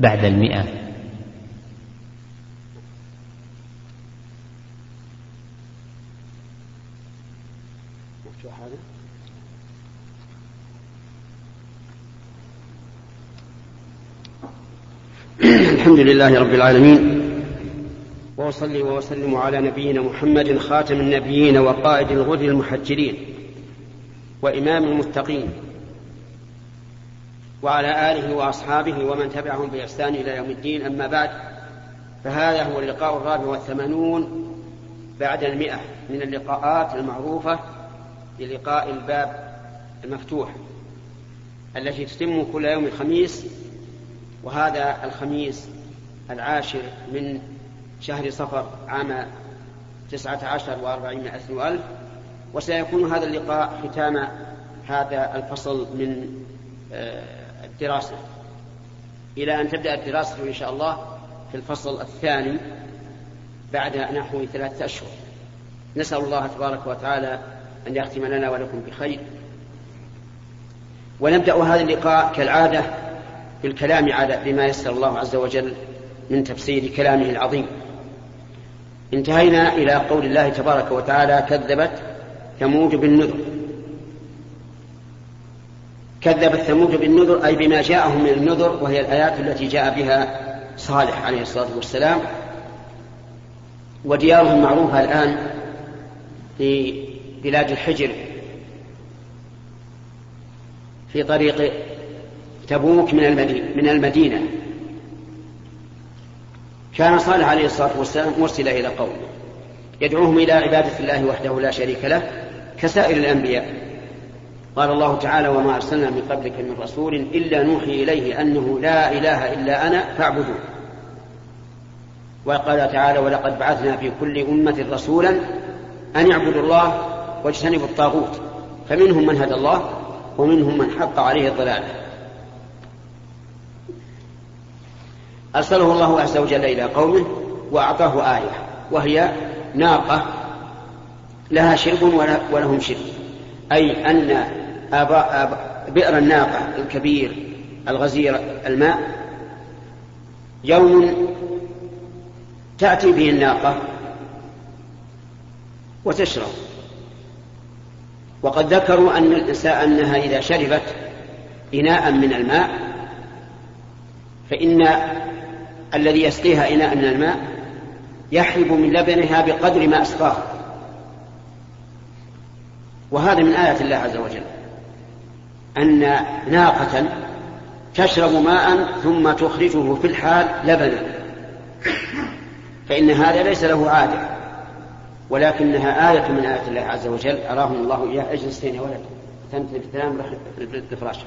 بعد المئة. الحمد لله رب العالمين. وأصلي وأسلم على نبينا محمد خاتم النبيين وقائد الغر المحجرين وإمام المتقين. وعلى آله وأصحابه ومن تبعهم بإحسان إلى يوم الدين. أما بعد فهذا هو اللقاء الرابع والثمانون بعد المئة من اللقاءات المعروفة للقاء الباب المفتوح التي تتم كل يوم الخميس وهذا الخميس العاشر من شهر صفر عام تسعة عشر وأربعمائة وألف. وسيكون هذا اللقاء ختام هذا الفصل من الدراسة. إلى أن تبدأ الدراسة إن شاء الله في الفصل الثاني بعد نحو ثلاثة أشهر. نسأل الله تبارك وتعالى أن يختم لنا ولكم بخير. ونبدأ هذا اللقاء كالعادة بالكلام على بما يسر الله عز وجل من تفسير كلامه العظيم. انتهينا إلى قول الله تبارك وتعالى كذبت ثمود بالنذر. كذبت ثمود بالنذر أي بما جاءهم من النذر وهي الآيات التي جاء بها صالح عليه الصلاة والسلام. وديارهم معروفة الآن في بلاد الحجر في طريق تبوك من المدينة, كان صالح عليه الصلاة والسلام مرسلا إلى قومه يدعوهم إلى عبادة الله وحده لا شريك له كسائر الأنبياء. قال الله تعالى وما أرسلنا من قبلك من رسول إلا نوحي إليه أنه لا إله إلا أنا فاعبدون وقال تعالى ولقد بعثنا في كل أمة رسولا أن اعبدوا الله واجتنبوا الطاغوت. فمنهم من هدى الله ومنهم من حق عليه الضلالة أرسله الله عز وجل إلى قومه وأعطاه آية وهي ناقة لها شرب ولهم شرب أي أن آباء آباء بئر الناقة الكبير الغزير الماء. يوم تأتي به الناقة وتشرب. وقد ذكروا أن الإنسان أنها إذا شربت إناء من الماء فإن الذي يسقيها إناء من الماء يحلب من لبنها بقدر ما أسقاه. وهذا من آيات الله عز وجل. أن ناقة تشرب ماء ثم تخرجه في الحال لبنا. فإن هذا ليس له عادة ولكنها آية من آيات الله عز وجل أراهم الله إياه اجلس يا ولد تمثل في فراشك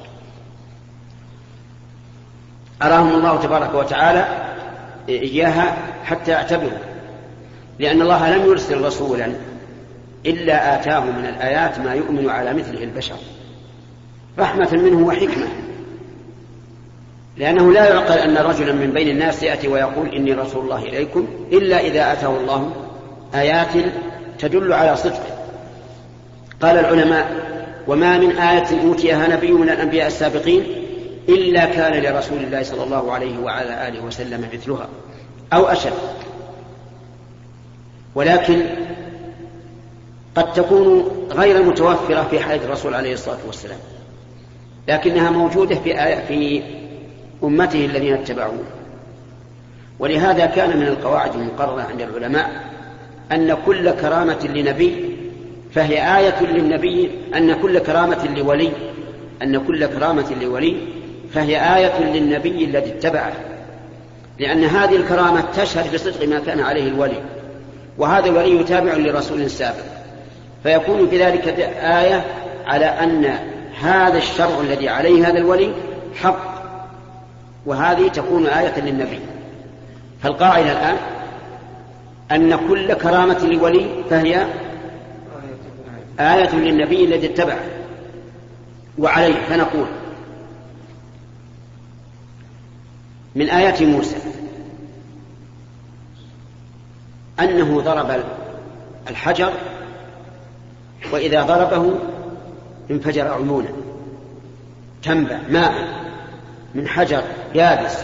أراهم الله تبارك وتعالى إياها حتى يعتبروا لأن الله لم يرسل رسولا إلا آتاه من الآيات ما يؤمن على مثله البشر. رحمة منه وحكمة. لأنه لا يعقل أن رجلا من بين الناس يأتي ويقول إني رسول الله إليكم إلا إذا أتاه الله آيات تدل على صدقه. قال العلماء وما من آية أوتيها نبي من الأنبياء السابقين إلا كان لرسول الله صلى الله عليه وعلى آله وسلم مثلها أو أشد. ولكن قد تكون غير متوفرة في حياة الرسول عليه الصلاة والسلام. لكنها موجودة في آية في أمته الذين اتبعوه. ولهذا كان من القواعد المقررة عند العلماء أن كل كرامة لنبي فهي آية للنبي أن كل كرامة لولي أن كل كرامة لولي فهي آية للنبي الذي اتبعه. لأن هذه الكرامة تشهد بصدق ما كان عليه الولي وهذا الولي يتابع لرسول سابق. فيكون بذلك آية على أن هذا الشرع الذي عليه هذا الولي حق وهذه تكون آية للنبي. فالقاعدة الآن أن كل كرامة لولي فهي آية للنبي الذي اتبعه وعليه فنقول من آيات موسى أنه ضرب الحجر وإذا ضربه انفجر عيونا تنبع ماء من حجر يابس.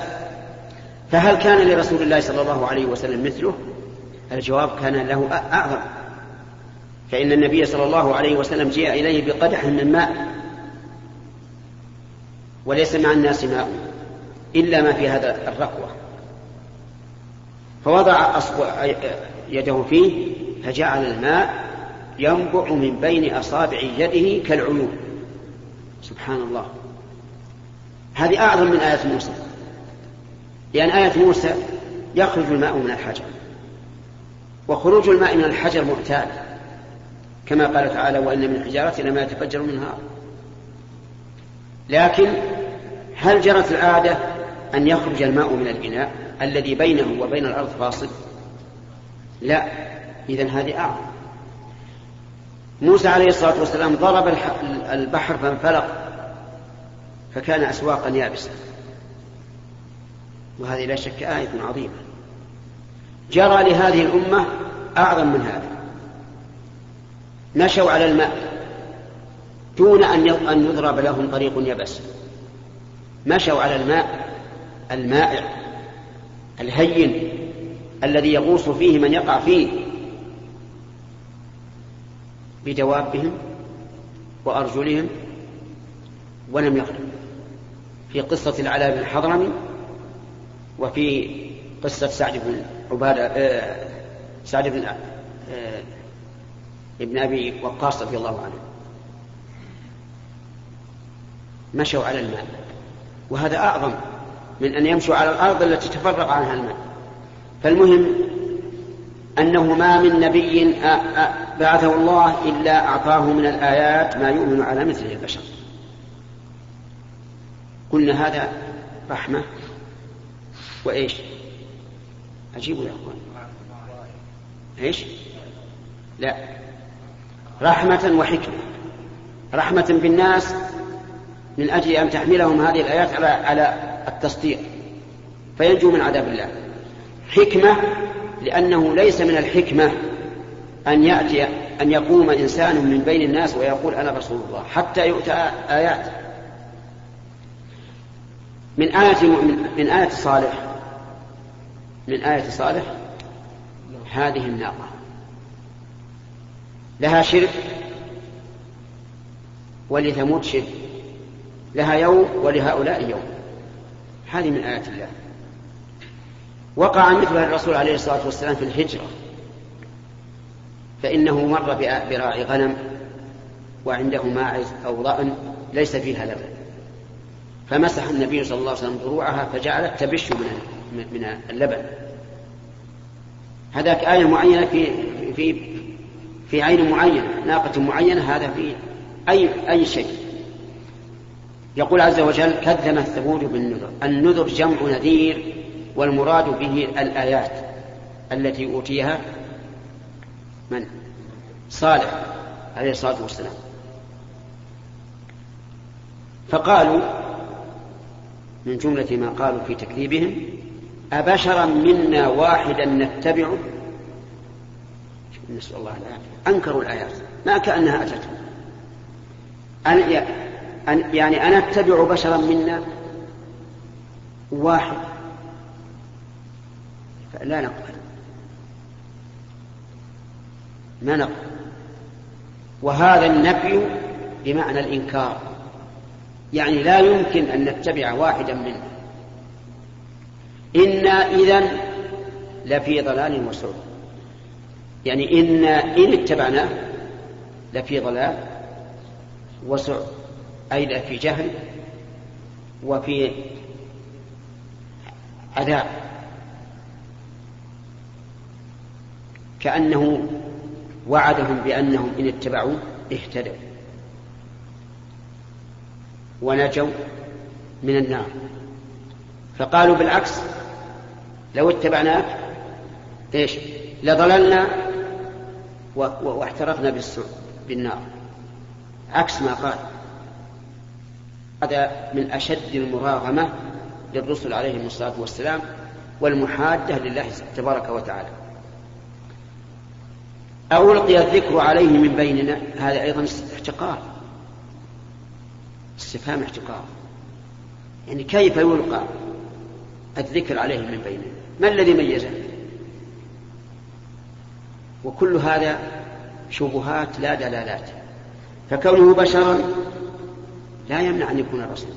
فهل كان لرسول الله صلى الله عليه وسلم مثله؟ الجواب كان له أعظم. فإن النبي صلى الله عليه وسلم جاء إليه بقدح من ماء. وليس مع الناس ماء إلا ما في هذا الرقوة فوضع يده فيه فجعل الماء ينبع من بين أصابع يده كالعيون. سبحان الله. هذه أعظم من آية موسى. لأن آية موسى يخرج الماء من الحجر. وخروج الماء من الحجر معتاد. كما قال تعالى وإن من الحجارة لما يتفجر منها. لكن هل جرت العادة أن يخرج الماء من الإناء الذي بينه وبين الأرض فاصل؟ لا. إذا هذه أعظم. موسى عليه الصلاة والسلام ضرب البحر فانفلق فكان أسواقا يابسة. وهذه لا شك آية عظيمة. جرى لهذه الأمة أعظم من هذا. مشوا على الماء دون أن يضرب لهم طريق يبس. مشوا على الماء المائع الهين الذي يغوص فيه من يقع فيه. بدوابهم وأرجلهم ولم يغرق في قصة العلاء بن الحضرمي وفي قصة سعد بن عبادة آه سعد بن آه ابن أبي وقاص رضي الله عنه. مشوا على الماء. وهذا أعظم من أن يمشوا على الأرض التي تفرق عنها الماء. فالمهم أنه ما من نبي بعثه الله إلا أعطاه من الآيات ما يؤمن على مثله البشر. قلنا هذا رحمة. وإيش؟ أجيبوا يا أخوان. إيش؟ لا. رحمة وحكمة. رحمة بالناس من أجل أن تحملهم هذه الآيات على على التصديق. فينجو من عذاب الله. حكمة لأنه ليس من الحكمة. أن يأتي أن يقوم إنسان من بين الناس ويقول أنا رسول الله حتى يؤتى آيات. من آية من آية صالح. من آية صالح. هذه الناقة. لها شرك ولثمود شرك. لها يوم ولهؤلاء يوم. هذه من آيات الله. وقع مثلها الرسول عليه الصلاة والسلام في الهجرة. فإنه مر براعي غنم وعنده ماعز أو ضأن ليس فيها لبن. فمسح النبي صلى الله عليه وسلم ضروعها فجعلت تبش من من اللبن. هذاك آية معينة في في في عين معينة ناقة معينة هذا في أي أي شيء. يقول عز وجل كذب الثمود بالنذر. النذر جمع نذير والمراد به الآيات التي أوتيها من؟ صالح عليه الصلاة والسلام. فقالوا من جملة ما قالوا في تكذيبهم أبشرا منا واحدا نتبعه نسأل الله العافية. أنكروا الآيات ما كأنها أتتهم أن يعني أنا أتبع بشرا منا واحد؟ فلا نقبل. ما نقبل وهذا النفي بمعنى الإنكار. يعني لا يمكن أن نتبع واحدا منه. إنا إذا لفي ضلال وسعر يعني إنا إن اتبعناه لفي ضلال وسعر أي لفي جهل وفي عذاب. كأنه وعدهم بأنهم إن اتبعوا اهتدوا. ونجوا من النار. فقالوا بالعكس لو اتبعناك إيش؟ لضللنا واحترقنا بالنار. عكس ما قال. هذا من أشد المراغمة للرسل عليهم الصلاة والسلام والمحادة لله تبارك وتعالى. ألقي الذكر عليه من بيننا هذا أيضا احتقار استفهام احتقار. يعني كيف يلقى الذكر عليه من بينه ما الذي ميزه؟ وكل هذا شبهات لا دلالات. فكونه بشرا لا يمنع أن يكون رسولا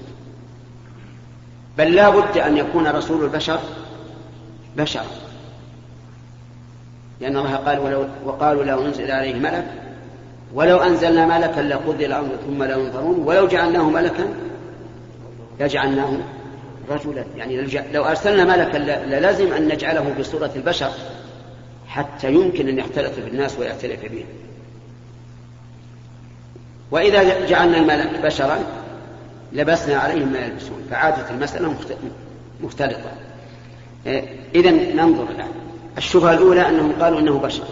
بل لا بد أن يكون رسول البشر بشرا. لأن الله قال ولو وقالوا لو أنزل عليه ملك ولو أنزلنا ملكا لقضي الأمر ثم لا ينظرون ولو جعلناه ملكا لجعلناه رجلا. يعني لو أرسلنا ملكا للازم أن نجعله بصورة البشر حتى يمكن أن يختلط بالناس ويختلف بهم وإذا جعلنا الملك بشرا لبسنا عليهم ما يلبسون. فعادت المسألة مختلطة. إيه، إذا ننظر الآن. الشبهة الأولى أنهم قالوا إنه بشر.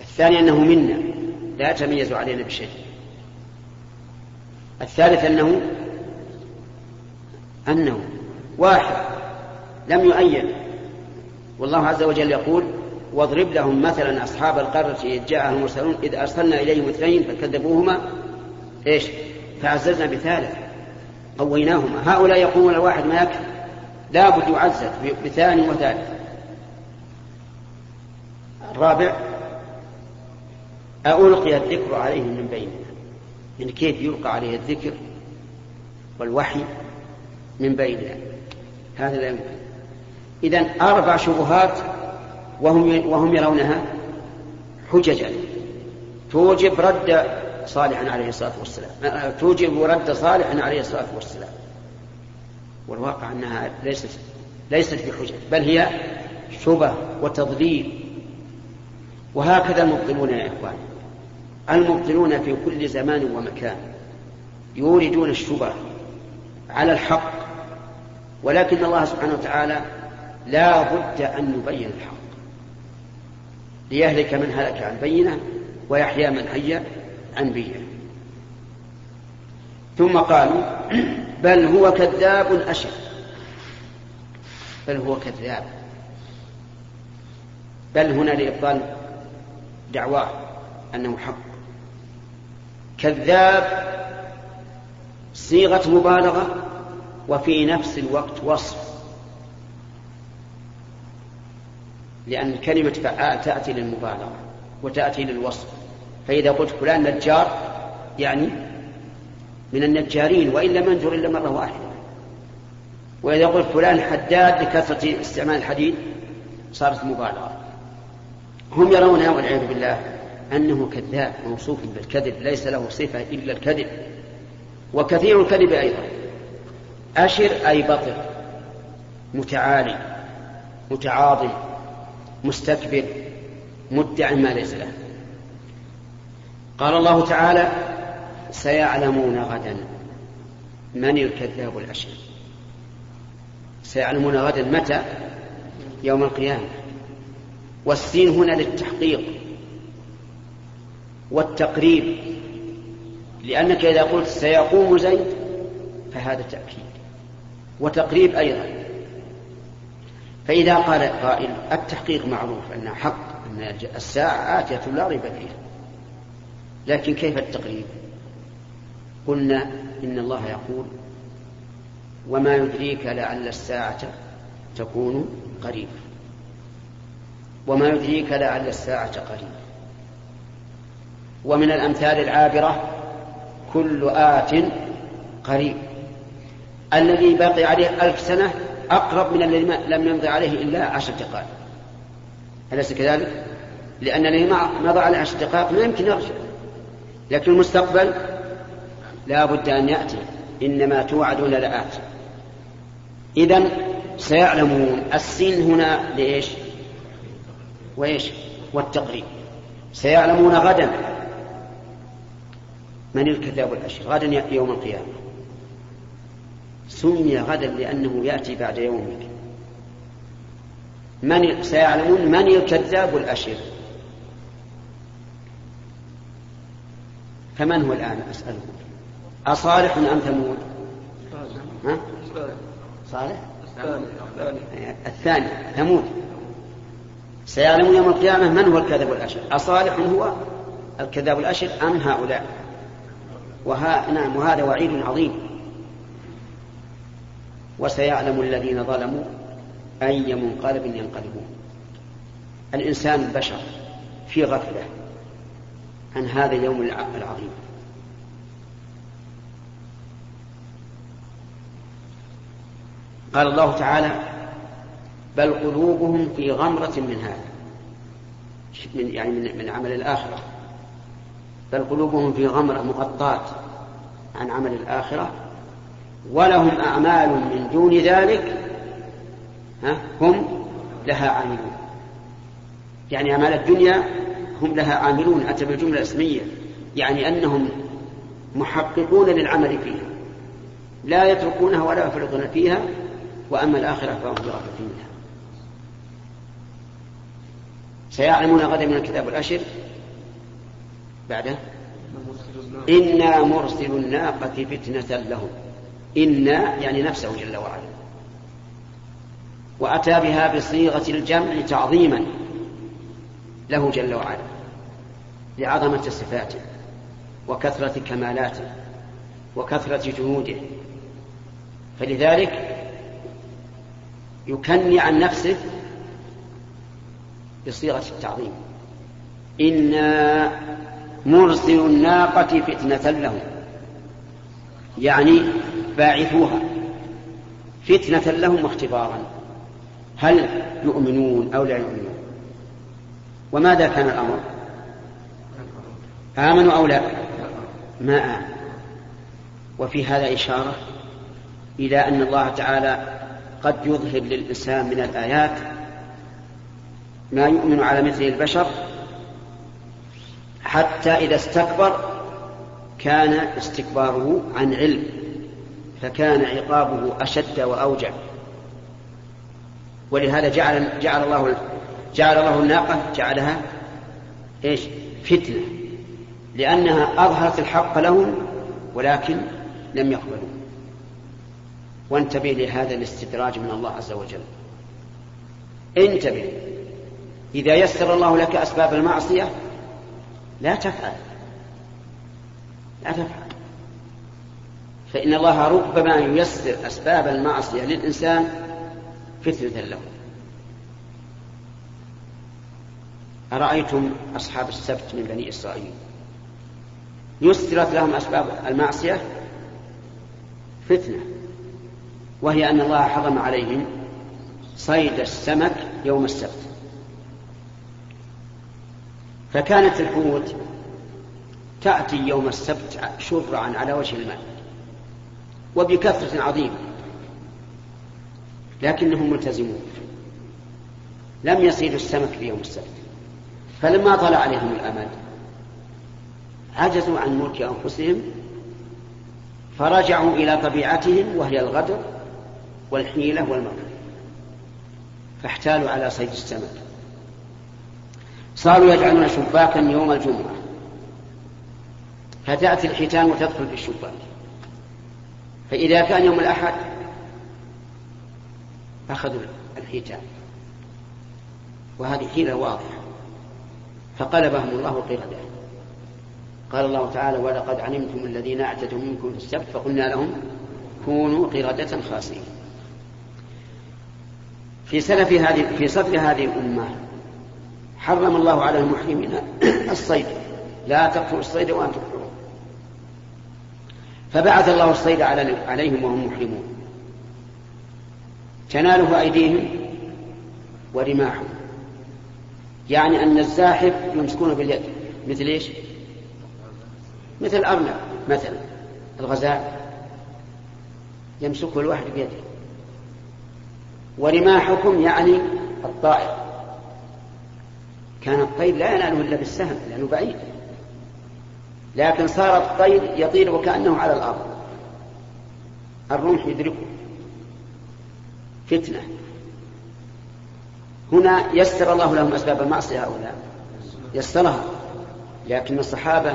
الثانية أنه منا لا يتميز علينا بشيء. الثالث أنه أنه واحد لم يؤيد. والله عز وجل يقول واضرب لهم مثلا أصحاب القرية إذ جاءهم المرسلون إذ أرسلنا إليهم اثنين فكذبوهما. إيش؟ فعززنا بثالث قويناهما. هؤلاء يقولون الواحد ما يكفي. لابد يعزز بثاني وثالث. الرابع ألقي الذكر عليهم من بيننا. يعني كيف يلقى عليه الذكر والوحي من بيننا. هذا لا يمكن. إذا أربع شبهات وهم وهم يرونها حججا. توجب رد صالح عليه الصلاة والسلام. توجب رد صالح عليه الصلاة والسلام. والواقع أنها ليست ليست بحجج بل هي شبه وتضليل. وهكذا المبطلون يا إخوان. المبطلون في كل زمان ومكان يوردون الشبه على الحق ولكن الله سبحانه وتعالى لا بد أن يبين الحق. ليهلك من هلك عن بينة ويحيى من حي عن بينة. ثم قالوا بل هو كذاب أشر بل هو كذاب. بل هنا لإبطال دعواه أنه حق. كذاب صيغة مبالغة وفي نفس الوقت وصف. لأن كلمة فعال تأتي للمبالغة وتأتي للوصف. فإذا قلت فلان نجار يعني من النجارين وإن لم ينجر إلا مرة واحدة. وإذا قلت فلان حداد لكثرة استعمال الحديد صارت مبالغة هم يرون والعياذ بالله أنه كذاب موصوف بالكذب ليس له صفة إلا الكذب. وكثير الكذب أيضا. أشر أي بطر متعالي متعاظم مستكبر مدع ما ليس له. قال الله تعالى سيعلمون غدا من الكذاب الأشر سيعلمون غدا متى؟ يوم القيامة. والسين هنا للتحقيق والتقريب لأنك إذا قلت سيقوم زيد فهذا تأكيد. وتقريب أيضا. فإذا قال قائل التحقيق معروف أنه حق أن الساعة آتية لا ريب فيها. لكن كيف التقريب؟ قلنا إن الله يقول وما يدريك لعل الساعة تكون قريبا وما يدريك لعل الساعة قريبا ومن الأمثال العابرة كل آت قريب. الذي بقي عليه ألف سنة أقرب من الذي لم يمضي عليه إلا عشر دقائق. أليس كذلك؟ لأن الذي مضى عليه عشر دقائق ما يمكن يرجع. لكن المستقبل لا بد أن يأتي. إنما توعدون لآت إذا سيعلمون السين هنا لإيش؟ وإيش؟ والتقريب. سيعلمون غدا من الكذاب الأشر غدا يوم القيامة. سمي غدا لأنه يأتي بعد يومك. من سيعلمون من الكذاب الأشر فمن هو الآن؟ أسأله أصالح أم ثمود؟ ها؟ صالح؟ الثاني ثمود. سيعلمون يوم القيامة من هو الكذاب الأشر. أصالح هو الكذاب الأشر أم هؤلاء؟ وها نعم وهذا وعيد عظيم. وسيعلم الذين ظلموا أي منقلب ينقلبون. الإنسان البشر في غفلة عن هذا اليوم العظيم. قال الله تعالى بل قلوبهم في غمرة من هذا من يعني من, من عمل الآخرة. بل قلوبهم في غمرة مغطاة عن عمل الآخرة. ولهم أعمال من دون ذلك ها هم لها عاملون. يعني أعمال الدنيا هم لها عاملون أتى بالجملة اسمية يعني أنهم محققون للعمل فيها لا يتركونها ولا يفرطون فيها. وأما الآخرة فهم بغفلة منها. سيعلمون غدا من الكتاب الأشر بعده. إنا مرسل الناقة فتنة لهم. إنا يعني نفسه جل وعلا. وأتى بها بصيغة الجمع تعظيما له جل وعلا. لعظمة صفاته وكثرة كمالاته وكثرة جهوده. فلذلك يكني عن نفسه بصيغة التعظيم. إنا مرسل الناقة فتنة لهم. يعني باعثوها. فتنة لهم واختبارا. هل يؤمنون أو لا يؤمنون؟ وماذا كان الأمر؟ آمنوا أو لا؟ ما آمنوا. وفي هذا إشارة إلى أن الله تعالى قد يظهر للإنسان من الآيات ما يؤمن على مثل البشر حتى إذا استكبر كان استكباره عن علم فكان عقابه أشد وأوجع ولهذا جعل جعل الله جعل الله الناقة جعلها إيش؟ فتنة لأنها أظهرت الحق لهم ولكن لم يقبلوا وانتبه لهذا الاستدراج من الله عز وجل. انتبه. إذا يسر الله لك أسباب المعصية لا تفعل. لا تفعل. فإن الله ربما ييسر أسباب المعصية للإنسان فتنة له. أرأيتم أصحاب السبت من بني إسرائيل؟ يسرت لهم أسباب المعصية؟ فتنة. وهي أن الله حرم عليهم صيد السمك يوم السبت. فكانت الحوت تأتي يوم السبت شرعا على وجه الماء وبكثرة عظيمة لكنهم ملتزمون. لم يصيدوا السمك في يوم السبت فلما طلع عليهم الأمد عجزوا عن ملك أنفسهم فرجعوا إلى طبيعتهم وهي الغدر والحيلة والمكر فاحتالوا على صيد السمك. صاروا يجعلون شباكا يوم الجمعة. فتأتي الحيتان وتدخل في الشباك. فإذا كان يوم الأحد أخذوا الحيتان. وهذه حيلة واضحة. فقلبهم الله قردة قال الله تعالى ولقد علمتم الذين اعتدوا منكم في السبت فقلنا لهم كونوا قردة خاسئين في سلف هذه في صدر هذه الأمة. حرم الله على المحرمين. الصيد. لا تقتلوا الصيد وأنتم حرم. فبعث الله الصيد عليهم وهم محرمون. تناله أيديهم ورماحهم. يعني أن الزاحف يمسكونه باليد. مثل إيش؟ مثل الأرنب مثلا. الغزال. يمسكه الواحد بيده. ورماحكم يعني الطائر. كان الطير لا يناله إلا بالسهم لأنه بعيد. لكن صار الطير يطير وكأنه على الأرض. الرمح يدركه. فتنة. هنا يسر الله لهم أسباب المعصية هؤلاء. يسرها. لكن الصحابة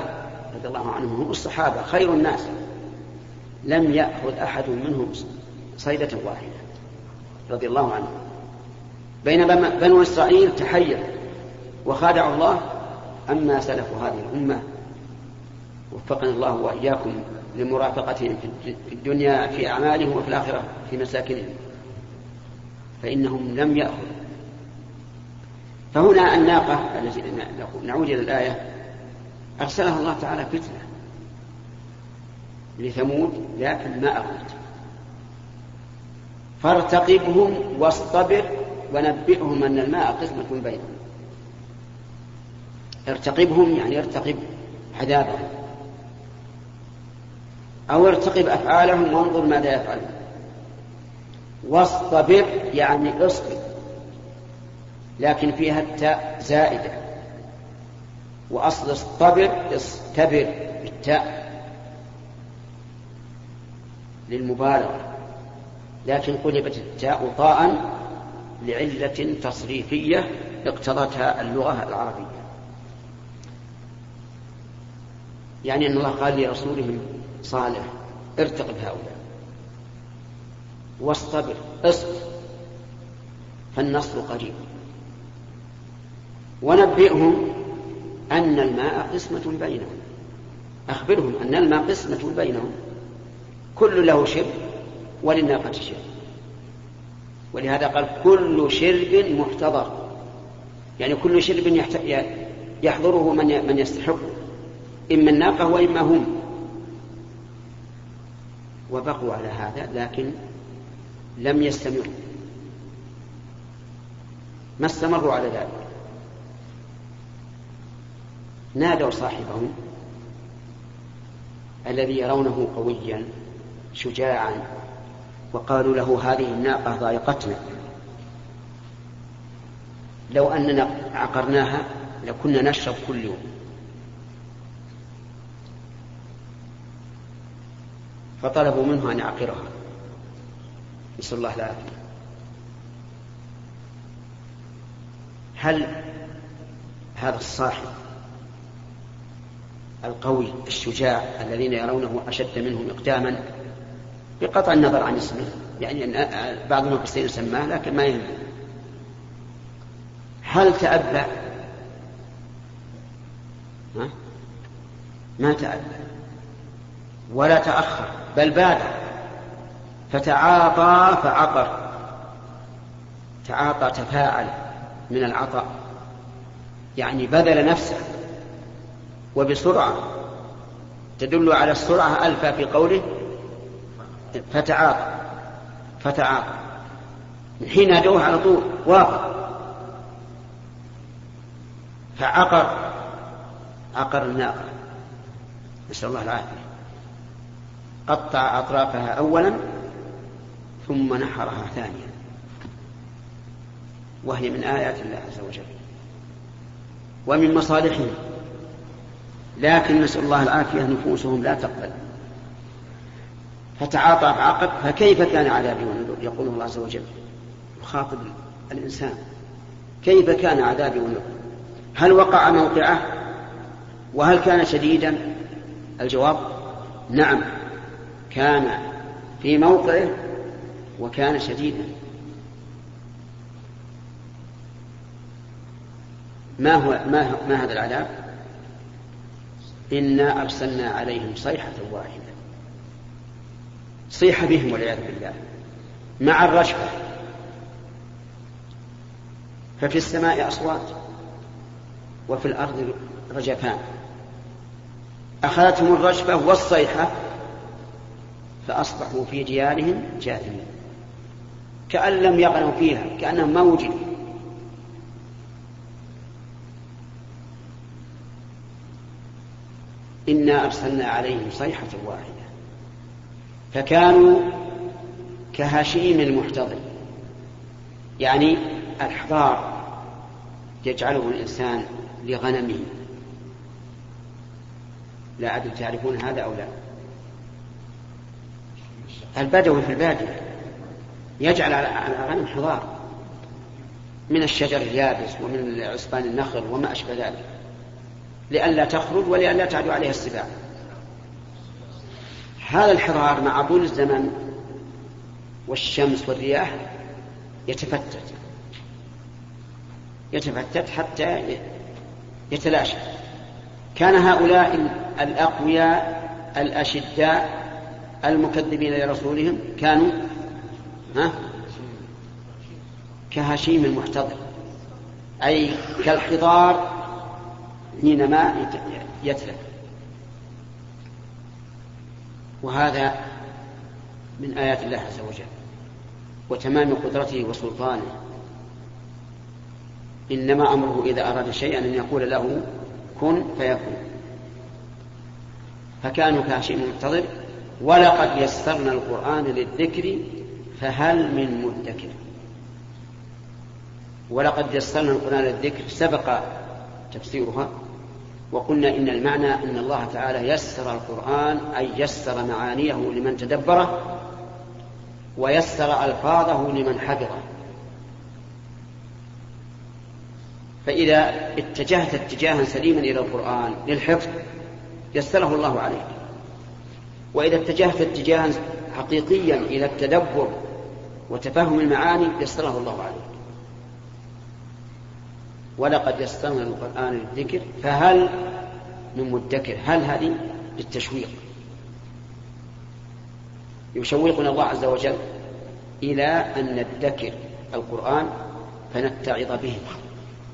رضي الله عنهم هم الصحابة خير الناس. لم يأخذ أحد منهم صيدة واحدة. رضي الله عنهم بينما بنو إسرائيل تحير وخادعوا الله أما سلف هذه الأمة وفقنا الله وإياكم لمرافقتهم في الدنيا في أعمالهم وفي الآخرة في مساكنهم. فإنهم لم يأخذوا. فهنا الناقة التي نعود إلى الآية. أرسلها الله تعالى فتنة لثمود لكن ما أغنت فارتقبهم واصطبر ونبئهم أن الماء قسمة بينهم. ارتقبهم يعني ارتقب عذابهم أو ارتقب أفعالهم وانظر ماذا يفعلون. واصطبر يعني اصبر لكن فيها التاء زائدة. وأصل اصطبر اصطبر بالتاء للمبالغة. لكن قلبت التاء طاء لعلة تصريفية اقتضتها اللغة العربية. يعني أن الله قال لرسوله صالح ارتقب هؤلاء. واصطبر اصبر فالنصر قريب. ونبئهم أن الماء قسمة بينهم. أخبرهم أن الماء قسمة بينهم. كل له شرب وللناقة شرب ولهذا قال كل شرب محتضر. يعني كل شرب يحضره من من يستحق. إما الناقة وإما هم. وبقوا على هذا لكن لم يستمروا. ما استمروا على ذلك. نادوا صاحبهم الذي يرونه قويا شجاعا. وقالوا له هذه الناقة ضايقتنا لو أننا عقرناها لكنا نشرب كل يوم. فطلبوا منه أن يعقرها. نسأل الله العافية. هل هذا الصاحب القوي الشجاع الذين يرونه أشد منهم إقداما بقطع النظر عن اسمه يعني أن بعض المفسرين سماه لكن ما يهم هل تأبى؟ ها؟ ما تأبى. ولا تأخر بل بادر. فتعاطى فعقر تعاطى تفاعل من العطاء. يعني بذل نفسه. وبسرعة. تدل على السرعة ألفا في قوله فتعاطى. فتعاطى. حين نادوه على طول وافق فعقر. عقر الناقة نسأل الله العافية. قطع أطرافها أولا ثم نحرها ثانيا. وهي من آيات الله عز وجل. ومن مصالحهم لكن نسأل الله العافية نفوسهم لا تقبل. فتعاطى فعقب فكيف كان عذابي ونذر؟ يقول الله عز وجل يخاطب الإنسان كيف كان عذابي ونذر؟ هل وقع موقعه؟ وهل كان شديدا؟ الجواب نعم كان في موقعه وكان شديدا. ما هو ما, ما هذا العذاب؟ إنا أرسلنا عليهم صيحة واحدة. صيح بهم والعياذ بالله. مع الرشفة ففي السماء أصوات وفي الأرض رجفان. أخذتهم الرجفة والصيحة فأصبحوا في ديارهم جاثمين. كأن لم يغنوا فيها كأنهم ما وجدوا. إنا أرسلنا عليهم صيحة واحدة. فكانوا كهشيم المحتضر. يعني الحضار يجعله الإنسان لغنمه. لا أدري تعرفون هذا أو لا. البدوي في البادية يجعل على الغنم حضار. من الشجر اليابس ومن عصبان النخل وما أشبه ذلك. لئلا تخرج ولئلا تعدو عليها السباع. هذا الحرار مع طول الزمن والشمس والرياح يتفتت. يتفتت حتى يتلاشى. كان هؤلاء الأقوياء الأشداء المكذبين لرسولهم كانوا ها؟ كهشيم المحتضر أي كالحضار حينما يتلف. وهذا من آيات الله عز وجل وتمام قدرته وسلطانه. إنما أمره إذا أراد شيئا أن يقول له كن فيكون. فكانوا كهشيم المحتضر ولقد يسرنا القرآن للذكر فهل من مدكر. ولقد يسرنا القرآن للذكر سبق تفسيرها. وقلنا إن المعنى أن الله تعالى يسر القرآن أي يسر معانيه لمن تدبره ويسر ألفاظه لمن حفظه. فإذا اتجهت اتجاها سليما إلى القرآن للحفظ يسره الله عليك. وإذا اتجهت اتجاها حقيقيا إلى التدبر وتفهم المعاني يسره الله عليك. ولقد يسرنا القرآن للذكر فهل من مدكر؟ هل هذه للتشويق؟ يشوقنا الله عز وجل إلى أن ندكر القرآن فنتعظ به.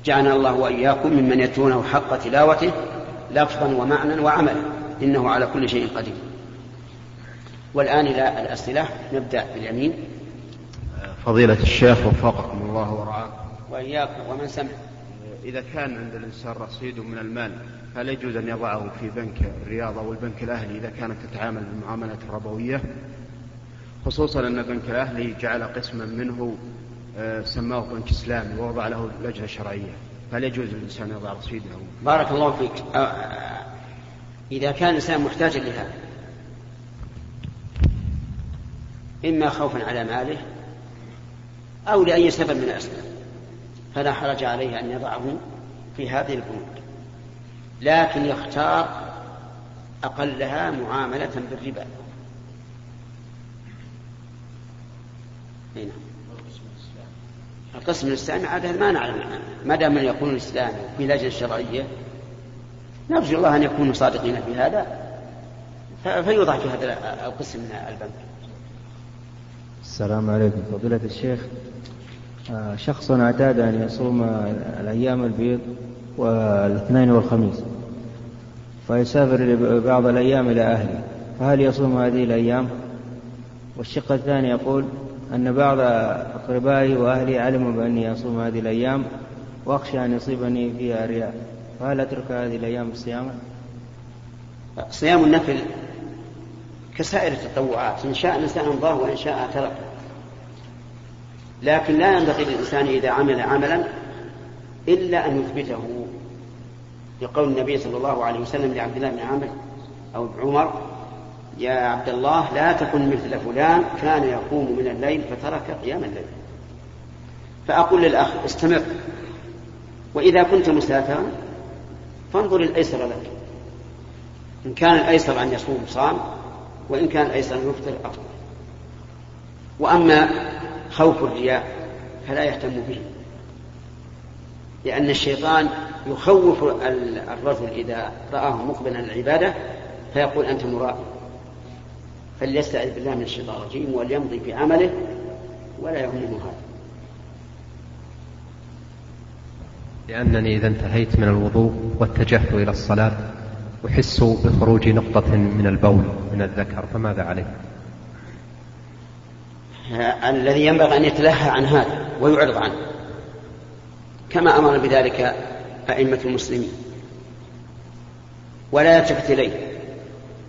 جعلنا الله وإياكم ممن يتلونه حق تلاوته لفظا ومعنى وعملا. إنه على كل شيء قدير. والآن إلى الأسئلة. نبدأ باليمين. فضيلة الشيخ وفقكم الله ورعاكم. وإياكم ومن سمع. إذا كان عند الإنسان رصيد من المال فلا يجوز أن يضعه في بنك الرياض أو البنك الأهلي إذا كانت تتعامل بالمعاملات الربوية خصوصا أن البنك الأهلي جعل قسما منه آه، سماه بنك إسلامي ووضع له لجنة شرعية. فهل يجوز للإنسان يضع رصيده؟ بارك الله فيك. آه، إذا كان الإنسان محتاجا لهذا إما خوفا على ماله أو لأي سبب من الأسباب فلا حرج عليه أن يضعه في هذه البنوك لكن يختار أقلها معاملة بالربا. هنا. القسم الإسلامي عادة ما نعلم. ما دام يكون الإسلامي في لجنة شرعية نرجو الله أن يكونوا صادقين في هذا. فيوضع في هذا القسم من البنك. السلام عليكم. فضيلة الشيخ شخص اعتاد أن يصوم الأيام البيض والاثنين والخميس فيسافر بعض الأيام إلى أهله فهل يصوم هذه الأيام؟ والشق الثاني يقول أن بعض أقربائي وأهلي علموا بأني أصوم هذه الأيام وأخشى أن يصيبني فيها رياء فهل أترك هذه الأيام الصيام صيام النفل كسائر التطوعات إن شاء الإنسان أمضاه وإن شاء تركه. لكن لا ينبغي للإنسان إذا عمل عملا إلا أن يثبته. لقول النبي صلى الله عليه وسلم لعبد الله بن عمرو أو عمر يا عبد الله لا تكن مثل فلان كان يقوم من الليل فترك قيام الليل. فأقول للأخ استمر. وإذا كنت مسافرا فانظر الأيسر لك. إن كان الأيسر أن يصوم صام وإن كان الأيسر أن يفطر أفطر. وأما خوف الرياء فلا يهتم به. لأن الشيطان يخوف الرجل إذا رآه مقبلا العبادة فيقول أنت مرائي. فليستعذ بالله من الشيطان الرجيم وليمضي في عمله ولا يهمه هذا. لأنني إذا انتهيت من الوضوء واتجهت إلى الصلاة أحس بخروج نقطة من البول من الذكر فماذا عليه؟ الذي ينبغي أن يتلهى عن هذا ويعرض عنه. كما أمر بذلك أئمة المسلمين. ولا يلتفت إليه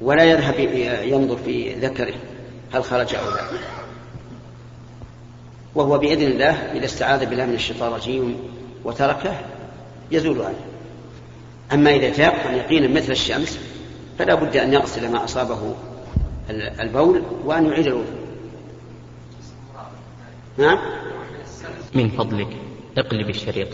ولا يذهب ينظر في ذكره هل خرج أو لا. وهو بإذن الله إذا استعاذ بالله من الشيطان الرجيم وتركه يزول عنه. أما إذا تيقن يقينا مثل الشمس فلا بد أن يغسل ما أصابه البول وأن يعيد الوضوء. نعم. من فضلك اقلب الشريط.